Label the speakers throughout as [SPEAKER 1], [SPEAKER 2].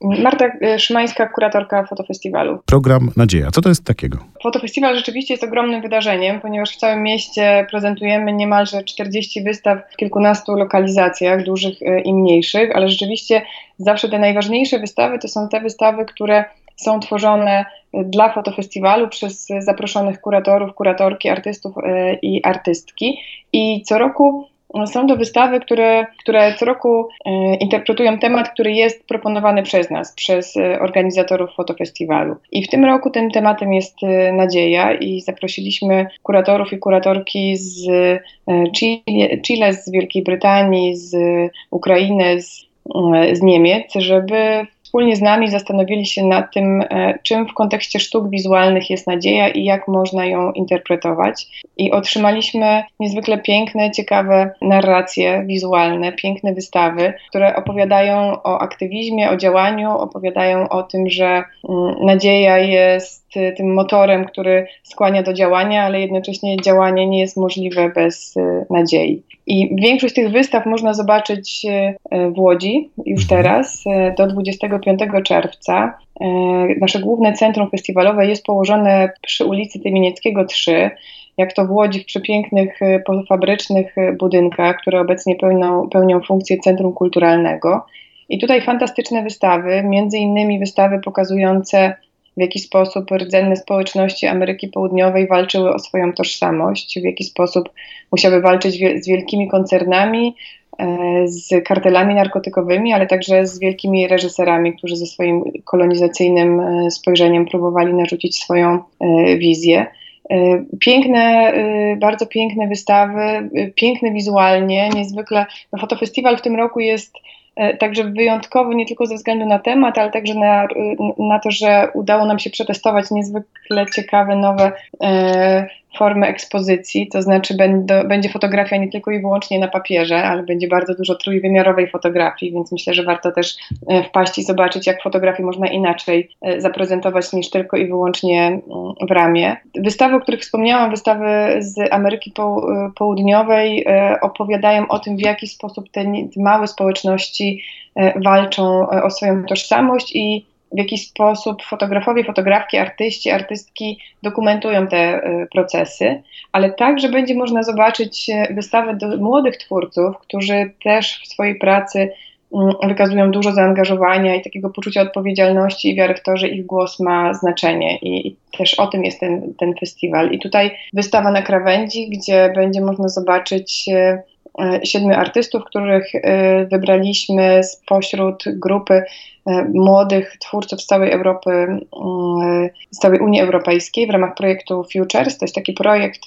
[SPEAKER 1] Marta e, Szymańska, kuratorka fotofestiwalu.
[SPEAKER 2] Program Nadzieja. Co to jest takiego?
[SPEAKER 1] Fotofestiwal rzeczywiście jest ogromnym wydarzeniem, ponieważ w całym mieście prezentujemy niemalże 40 wystaw w kilkunastu lokalizacjach, dużych e, i mniejszych, ale rzeczywiście zawsze te najważniejsze wystawy to są te wystawy, które są tworzone dla fotofestiwalu przez zaproszonych kuratorów, kuratorki, artystów e, i artystki. I co roku są to wystawy, które, które co roku e, interpretują temat, który jest proponowany przez nas, przez e, organizatorów fotofestiwalu. I w tym roku tym tematem jest e, nadzieja i zaprosiliśmy kuratorów i kuratorki z Chile, Chile z Wielkiej Brytanii, z Ukrainy, z, z Niemiec, żeby wspólnie z nami zastanowili się nad tym, e, czym w kontekście sztuk wizualnych jest nadzieja i jak można ją interpretować. I otrzymaliśmy niezwykle piękne, ciekawe narracje wizualne, piękne wystawy, które opowiadają o aktywizmie, o działaniu, opowiadają o tym, że mm, nadzieja jest tym motorem, który skłania do działania, ale jednocześnie działanie nie jest możliwe bez e, nadziei. I większość tych wystaw można zobaczyć e, w Łodzi już mhm. teraz, do 25 czerwca. E, nasze główne centrum festiwalowe jest położone przy ulicy Tymienieckiego 3 jak to w Łodzi w przepięknych fabrycznych budynkach, które obecnie pełnią, pełnią funkcję centrum kulturalnego. I tutaj fantastyczne wystawy, między innymi wystawy pokazujące w jaki sposób rdzenne społeczności Ameryki Południowej walczyły o swoją tożsamość, w jaki sposób musiały walczyć z wielkimi koncernami, e, z kartelami narkotykowymi, ale także z wielkimi reżyserami, którzy ze swoim kolonizacyjnym e, spojrzeniem próbowali narzucić swoją e, wizję. Piękne, bardzo piękne wystawy, piękne wizualnie, niezwykle. No, fotofestiwal w tym roku jest E, także wyjątkowy nie tylko ze względu na temat, ale także na, na to, że udało nam się przetestować niezwykle ciekawe nowe e, formy ekspozycji, to znaczy będzie fotografia nie tylko i wyłącznie na papierze, ale będzie bardzo dużo trójwymiarowej fotografii, więc myślę, że warto też e, wpaść i zobaczyć, jak fotografię można inaczej e, zaprezentować niż tylko i wyłącznie mm, w ramie. Wystawy, o których wspomniałam, wystawy z Ameryki Południowej opowiadają o tym, w jaki sposób te małe społeczności walczą o swoją tożsamość i w jaki sposób fotografowie, fotografki, artyści, artystki dokumentują te y, procesy, ale także będzie można zobaczyć y, wystawę do młodych twórców, którzy też w swojej pracy mm, wykazują dużo zaangażowania i takiego poczucia odpowiedzialności i wiary w to, że ich głos ma znaczenie. I, też o tym jest ten, ten festiwal. I tutaj wystawa na krawędzi, gdzie będzie można zobaczyć y, siedmiu artystów, których e, wybraliśmy spośród grupy e, młodych twórców z całej Europy, z całej Unii Europejskiej w ramach projektu Futures. To jest taki projekt,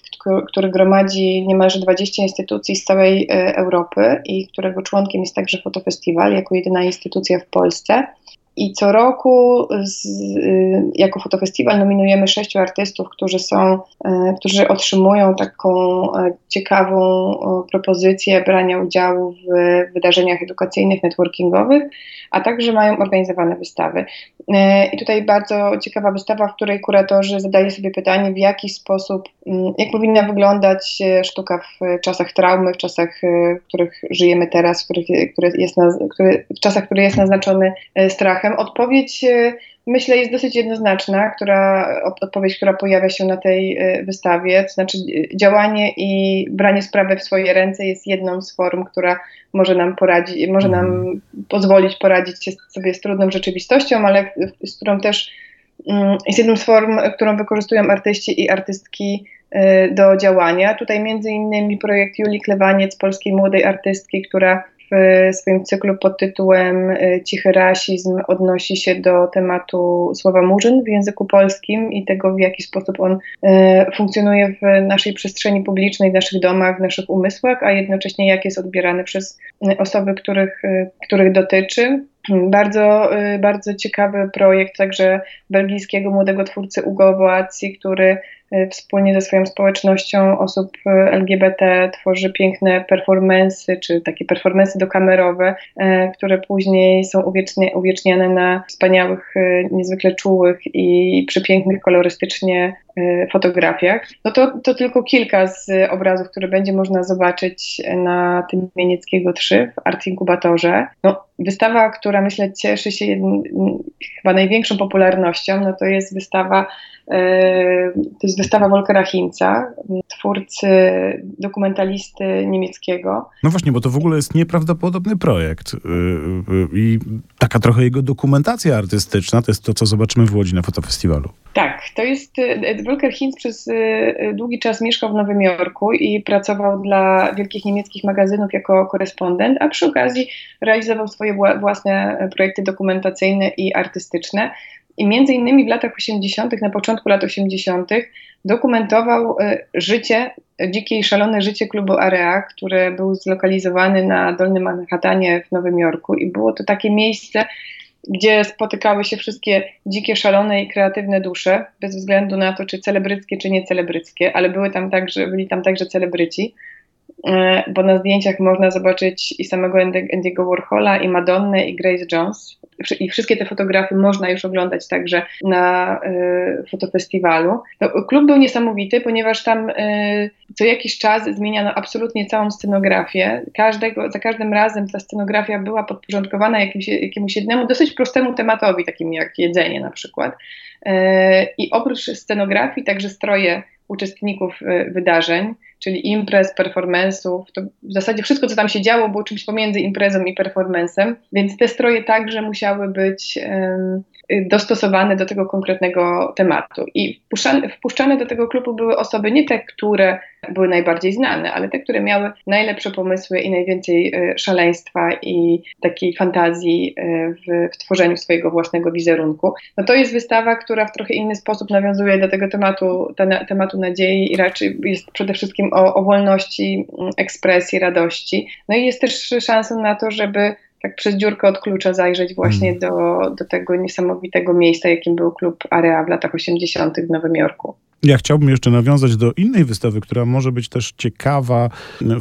[SPEAKER 1] który gromadzi niemalże 20 instytucji z całej Europy i którego członkiem jest także Fotofestiwal jako jedyna instytucja w Polsce. I co roku z, y, jako fotofestiwal nominujemy sześciu artystów, którzy są, y, którzy otrzymują taką y, ciekawą propozycję brania udziału w wydarzeniach edukacyjnych, networkingowych, a także mają organizowane wystawy. I tutaj bardzo ciekawa wystawa, w której kuratorzy zadaje sobie pytanie, w jaki sposób, jak powinna wyglądać sztuka w czasach traumy, w czasach, w których żyjemy teraz, w, których, jest w czasach, jest naznaczony strachem Odpowiedź e, myślę jest dosyć jednoznaczna, która, odpowiedź, która pojawia się na tej e, wystawie, to znaczy e, działanie i branie sprawy w swoje ręce jest jedną z form, która może nam poradzić, może nam mhm. pozwolić poradzić się sobie z trudną rzeczywistością, ale z którą też mm, jest jedną z form, którą wykorzystują artyści i artystki do działania. Tutaj między innymi projekt Julii Klewaniec, polskiej młodej artystki, która w swoim cyklu pod tytułem e, Cichy rasizm odnosi się do tematu słowa murzyn w języku polskim i tego, w jaki sposób on e, funkcjonuje w naszej przestrzeni publicznej, w naszych domach, w naszych umysłach, a jednocześnie jak jest odbierany przez osoby, których, których dotyczy. Bardzo, bardzo ciekawy projekt także belgijskiego młodego twórcy Ugo Boacji, który wspólnie ze swoją społecznością osób e, LGBT tworzy piękne performensy, czy takie performensy dokamerowe, e, które później są uwieczniane na wspaniałych, niezwykle czułych i przepięknych kolorystycznie fotografiach. No to, to tylko kilka z obrazów, które będzie można zobaczyć na tym Mienieckiego 3 w Art Inkubatorze. No, wystawa, która myślę cieszy się chyba największą popularnością, no to jest wystawa E, to jest wystawa Volkera Hinca, twórcy, dokumentalisty niemieckiego.
[SPEAKER 2] No właśnie, bo to w ogóle jest nieprawdopodobny projekt. E, I taka trochę jego dokumentacja artystyczna to jest to, co zobaczymy w Łodzi na fotofestiwalu.
[SPEAKER 1] Tak, to jest. Volker Hinz przez długi czas mieszkał w Nowym Jorku i pracował dla wielkich niemieckich magazynów jako korespondent, a przy okazji realizował swoje własne projekty dokumentacyjne i artystyczne. I między innymi w latach 80., na początku lat 80., dokumentował e, życie, dzikie i szalone życie klubu Area, które był zlokalizowany na Dolnym Manhattanie w Nowym Jorku. I było to takie miejsce, gdzie spotykały się wszystkie dzikie, szalone i kreatywne dusze, bez względu na to, czy celebryckie, czy niecelebryckie, ale były tam także, byli tam także celebryci. E, bo na zdjęciach można zobaczyć i samego Andy'ego Warhola, i Madonnę, i Grace Jones. I wszystkie te fotografie można już oglądać także na y, fotofestiwalu. No, klub był niesamowity, ponieważ tam y, co jakiś czas zmieniano absolutnie całą scenografię. Każdego, za każdym razem ta scenografia była podporządkowana jakimś, jakiemuś jednemu, dosyć prostemu tematowi, takim jak jedzenie na przykład. Y, I oprócz scenografii także stroje uczestników wydarzeń czyli imprez, performance'ów. To w zasadzie wszystko, co tam się działo, było czymś pomiędzy imprezą i performancem, więc te stroje także musiały być dostosowane do tego konkretnego tematu. I wpuszczane, do tego klubu były osoby nie te, które były najbardziej znane, ale te, które miały najlepsze pomysły i najwięcej e, szaleństwa i takiej fantazji e, w, w tworzeniu swojego własnego wizerunku. No to jest wystawa, która w trochę inny sposób nawiązuje do tego tematu, te, tematu nadziei i raczej jest przede wszystkim o, o wolności mm, ekspresji, radości. No i jest też szansą na to, żeby tak przez dziurkę od klucza zajrzeć właśnie mm. do, do tego niesamowitego miejsca, jakim był klub Area w latach 80. w Nowym Jorku.
[SPEAKER 2] Ja chciałbym jeszcze nawiązać do innej wystawy, która może być też ciekawa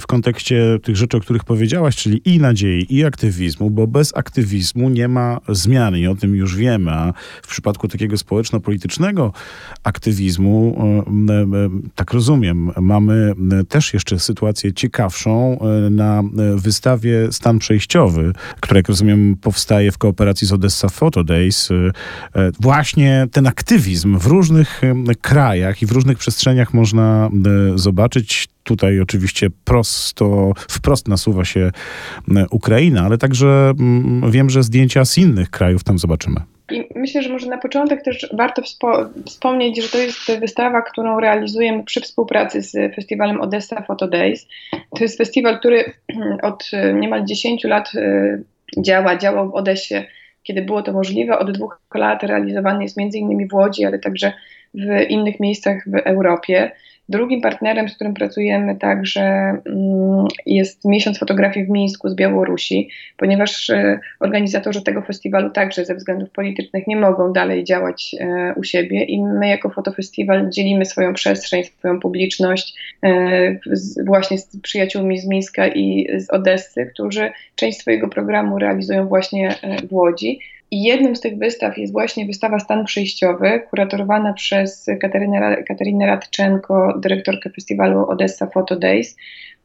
[SPEAKER 2] w kontekście tych rzeczy, o których powiedziałaś, czyli i nadziei, i aktywizmu, bo bez aktywizmu nie ma zmiany i o tym już wiemy. A w przypadku takiego społeczno-politycznego aktywizmu, e, e, tak rozumiem, mamy też jeszcze sytuację ciekawszą e, na wystawie Stan Przejściowy, która, jak rozumiem, powstaje w kooperacji z Odessa Photo Days. Właśnie ten aktywizm w różnych krajach, krajach i w różnych przestrzeniach można e, zobaczyć. Tutaj oczywiście prosto, wprost nasuwa się e, Ukraina, ale także mm, wiem, że zdjęcia z innych krajów tam zobaczymy.
[SPEAKER 1] I myślę, że może na początek też warto wspo- wspomnieć, że to jest wystawa, którą realizujemy przy współpracy z festiwalem Odessa Photo Days. To jest festiwal, który od e, niemal 10 lat działa, działał w Odessie, kiedy było to możliwe. Od dwóch lat realizowany jest między innymi w Łodzi, ale także w innych miejscach w Europie. Drugim partnerem, z którym pracujemy także mm, jest Miesiąc Fotografii w Mińsku z Białorusi, ponieważ e, organizatorzy tego festiwalu także ze względów politycznych nie mogą dalej działać e, u siebie i my jako fotofestiwal dzielimy swoją przestrzeń, swoją publiczność e, właśnie z przyjaciółmi z Mińska i z Odessy, którzy część swojego programu realizują właśnie w Łodzi. I jedną z tych wystaw jest właśnie wystawa Stan Przejściowy, kuratorowana przez Katarinę, Katarinę Radczenko, dyrektorkę festiwalu Odessa Photo Days.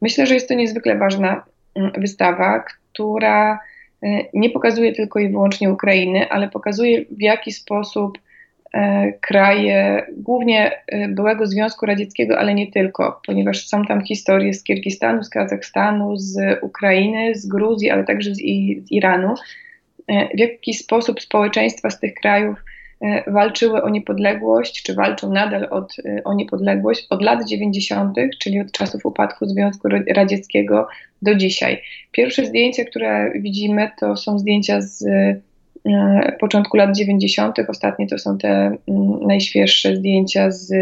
[SPEAKER 1] Myślę, że jest to niezwykle ważna mm, wystawa, która e, nie pokazuje tylko i wyłącznie Ukrainy, ale pokazuje w jaki sposób e, kraje, głównie e, byłego Związku Radzieckiego, ale nie tylko, ponieważ są tam historie z Kirgistanu, z Kazachstanu, z Ukrainy, z Gruzji, ale także z, z Iranu, w jaki sposób społeczeństwa z tych krajów e, walczyły o niepodległość, czy walczą nadal od, e, o niepodległość od lat 90., czyli od czasów upadku Związku Radzieckiego do dzisiaj. Pierwsze zdjęcia, które widzimy, to są zdjęcia z początku lat 90., ostatnie to są te mm, najświeższe zdjęcia z,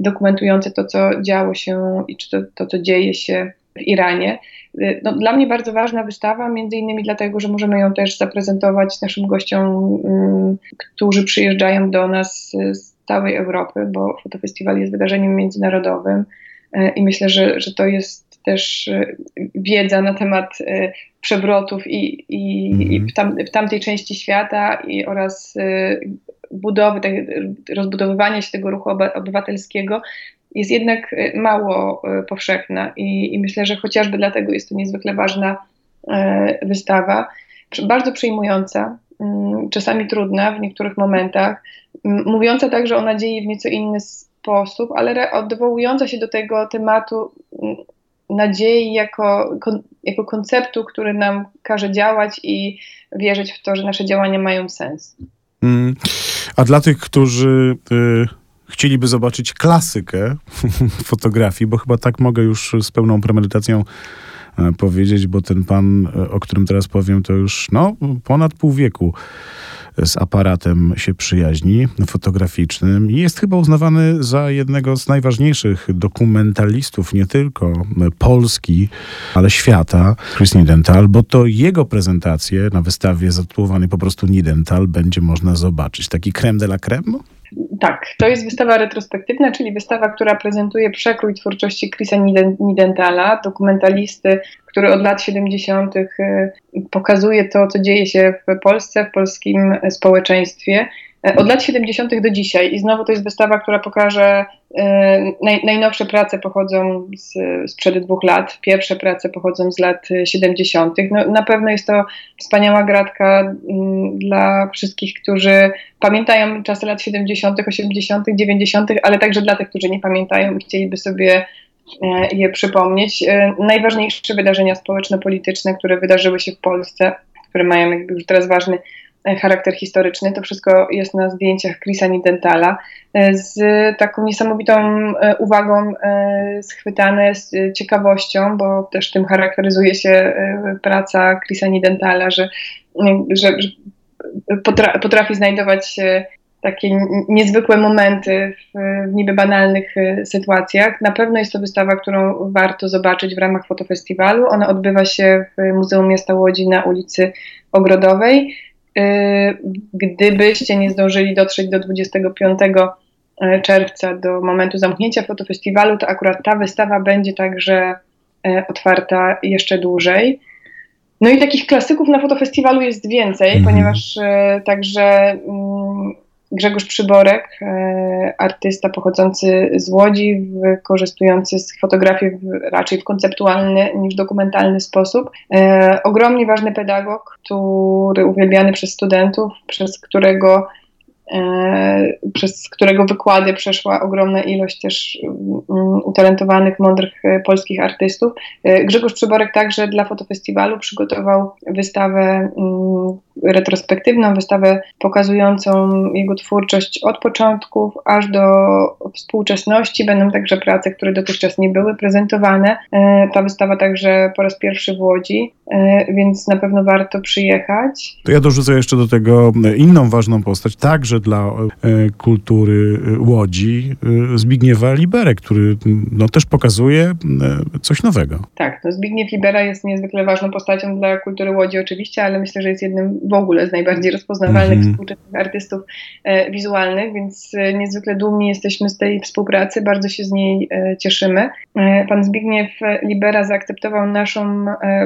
[SPEAKER 1] dokumentujące to, co działo się i czy to, to co dzieje się w Iranie. Y, no, dla mnie bardzo ważna wystawa, między innymi dlatego, że możemy ją też zaprezentować naszym gościom, którzy przyjeżdżają do nas z całej Europy, bo fotofestiwal jest wydarzeniem międzynarodowym y, i myślę, że, że to jest też y, wiedza na temat przewrotów i, i, mm. i w, tam, w, tamtej części świata i oraz budowy, tak, rozbudowywania się tego ruchu obywatelskiego jest jednak mało powszechna i, i myślę, że chociażby dlatego jest to niezwykle ważna wystawa, bardzo przejmująca, mm, czasami trudna w niektórych momentach, mówiąca także o nadziei w nieco inny sposób, ale odwołująca się do tego tematu nadziei jako, jako konceptu, który nam każe działać i wierzyć w to, że nasze działania mają sens. Mm.
[SPEAKER 2] A dla tych, którzy y, chcieliby zobaczyć klasykę fotografii, bo chyba tak mogę już z pełną premedytacją e, powiedzieć, bo ten pan, e, o którym teraz powiem, to już no, ponad pół wieku z aparatem się przyjaźni fotograficznym i jest chyba uznawany za jednego z najważniejszych dokumentalistów nie tylko Polski, ale świata, Chris Nidental, bo to jego prezentację na wystawie zatytułowanej po prostu Nidental będzie można zobaczyć. Taki creme de la creme?
[SPEAKER 1] Tak, to jest wystawa retrospektywna, czyli wystawa, która prezentuje przekrój twórczości Chrisa Nidentala, dokumentalisty, który od lat 70. Y, pokazuje to, co dzieje się w Polsce, w polskim społeczeństwie. E, od lat 70. do dzisiaj. I znowu to jest wystawa, która pokaże e, naj, najnowsze prace pochodzą z, sprzed dwóch lat. Pierwsze prace pochodzą z lat 70. No, na pewno jest to wspaniała gratka mm, dla wszystkich, którzy pamiętają czasy lat 70., 80., 90., ale także dla tych, którzy nie pamiętają i chcieliby sobie e, je przypomnieć. Najważniejsze wydarzenia społeczno-polityczne, które wydarzyły się w Polsce, które mają już teraz ważny charakter historyczny. To wszystko jest na zdjęciach Chrisa Nidentala e, z taką niesamowitą e, uwagą e, schwytane, z ciekawością, bo też tym charakteryzuje się praca Chrisa Nidentala, że, że, potrafi znajdować takie niezwykłe momenty w, w niby banalnych sytuacjach. Na pewno jest to wystawa, którą warto zobaczyć w ramach fotofestiwalu. Ona odbywa się w Muzeum Miasta Łodzi na ulicy Ogrodowej. Y, gdybyście nie zdążyli dotrzeć do 25 e, czerwca, do momentu zamknięcia fotofestiwalu, to akurat ta wystawa będzie także e, otwarta jeszcze dłużej. No i takich klasyków na fotofestiwalu jest więcej, mm. ponieważ e, także mm, Grzegorz Przyborek, e, artysta pochodzący z Łodzi, wykorzystujący z fotografii raczej w konceptualny niż dokumentalny sposób. E, ogromnie ważny pedagog, który uwielbiany przez studentów, przez którego E, przez którego wykłady przeszła ogromna ilość też mm, utalentowanych, mądrych polskich artystów. Grzegorz Przyborek także dla fotofestiwalu przygotował wystawę mm, retrospektywną, wystawę pokazującą jego twórczość od początków aż do współczesności. Będą także prace, które dotychczas nie były prezentowane. Ta wystawa także po raz pierwszy w Łodzi, więc na pewno warto przyjechać.
[SPEAKER 2] To ja dorzucę jeszcze do tego inną ważną postać, także dla e, kultury e, Łodzi e, Zbigniewa Liberę, który no, też pokazuje coś nowego.
[SPEAKER 1] Tak, no Zbigniew Libera jest niezwykle ważną postacią dla kultury Łodzi oczywiście, ale myślę, że jest jednym w ogóle z najbardziej rozpoznawalnych mm -hmm. współczesnych artystów e, wizualnych, więc niezwykle dumni jesteśmy z tej współpracy, bardzo się z niej e, cieszymy. E, pan Zbigniew Libera zaakceptował naszą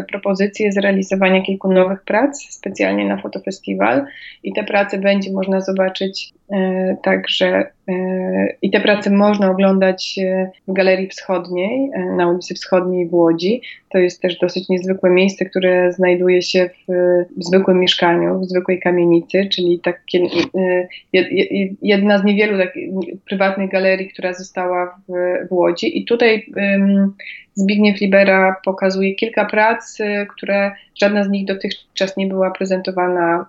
[SPEAKER 1] propozycję zrealizowania kilku nowych prac specjalnie na fotofestiwal i te prace będzie można zobaczyć e, także e, i te prace można oglądać e, w Galerii Wschodniej, na ulicy Wschodniej w Łodzi. To jest też dosyć niezwykłe miejsce, które znajduje się w, zwykłym mieszkaniu, w zwykłej kamienicy, czyli takie, jedna z niewielu tak, prywatnych galerii, która została w, w Łodzi. I tutaj Zbigniew Libera pokazuje kilka prac, które żadna z nich dotychczas nie była prezentowana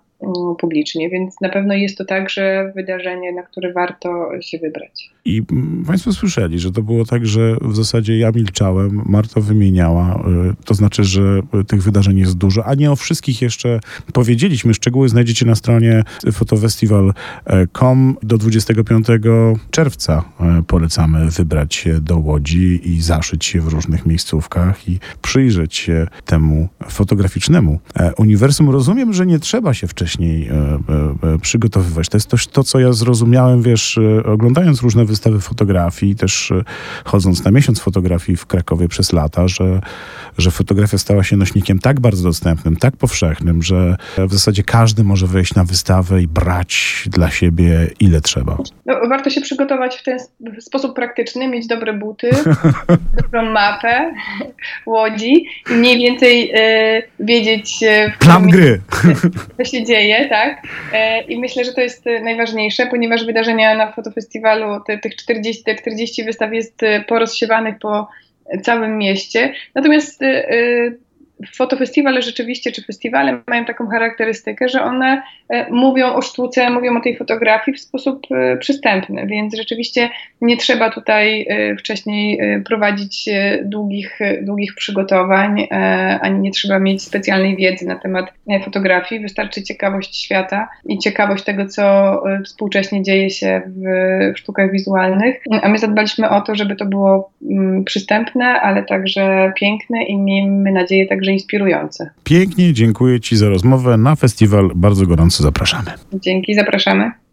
[SPEAKER 1] publicznie, więc na pewno jest to także wydarzenie, na które warto się wybrać.
[SPEAKER 2] I Państwo słyszeli, że to było tak, że w zasadzie ja milczałem, Marta wymieniała, y, to znaczy, że tych wydarzeń jest dużo, a nie o wszystkich jeszcze powiedzieliśmy. Szczegóły znajdziecie na stronie fotofestival.com do 25 czerwca. Y, polecamy wybrać się do Łodzi i zaszyć się w różnych miejscówkach i przyjrzeć się temu fotograficznemu e, uniwersum. Rozumiem, że nie trzeba się wcześniej e, e, przygotowywać. To jest też to, co ja zrozumiałem, wiesz, oglądając różne wystawy fotografii, też chodząc na miesiąc fotografii w Krakowie przez lata, że, że fotografia stała się nośnikiem tak bardzo dostępnym, tak powszechnym, że w zasadzie każdy może wejść na wystawę i brać dla siebie ile trzeba.
[SPEAKER 1] No, warto się przygotować w ten sposób praktyczny, mieć dobre buty, dobrą mapę łodzi i mniej więcej e, wiedzieć,
[SPEAKER 2] e, plan gry.
[SPEAKER 1] Co się dzieje, tak? E, I myślę, że to jest najważniejsze, ponieważ wydarzenia na fotofestiwalu, te, tych 40, te 40 wystaw jest e, porozsiewanych po całym mieście. Natomiast e, fotofestiwale rzeczywiście, czy festiwale mają taką charakterystykę, że one e, mówią o sztuce, mówią o tej fotografii w sposób e, przystępny, więc rzeczywiście nie trzeba tutaj e, wcześniej prowadzić długich, długich przygotowań, ani nie trzeba mieć specjalnej wiedzy na temat fotografii. Wystarczy ciekawość świata i ciekawość tego, co współcześnie dzieje się w sztukach wizualnych. A my zadbaliśmy o to, żeby to było mm, przystępne, ale także piękne i miejmy nadzieję także także inspirujące.
[SPEAKER 2] Pięknie, dziękuję Ci za rozmowę. Na festiwal bardzo gorąco zapraszamy.
[SPEAKER 1] Dzięki, zapraszamy.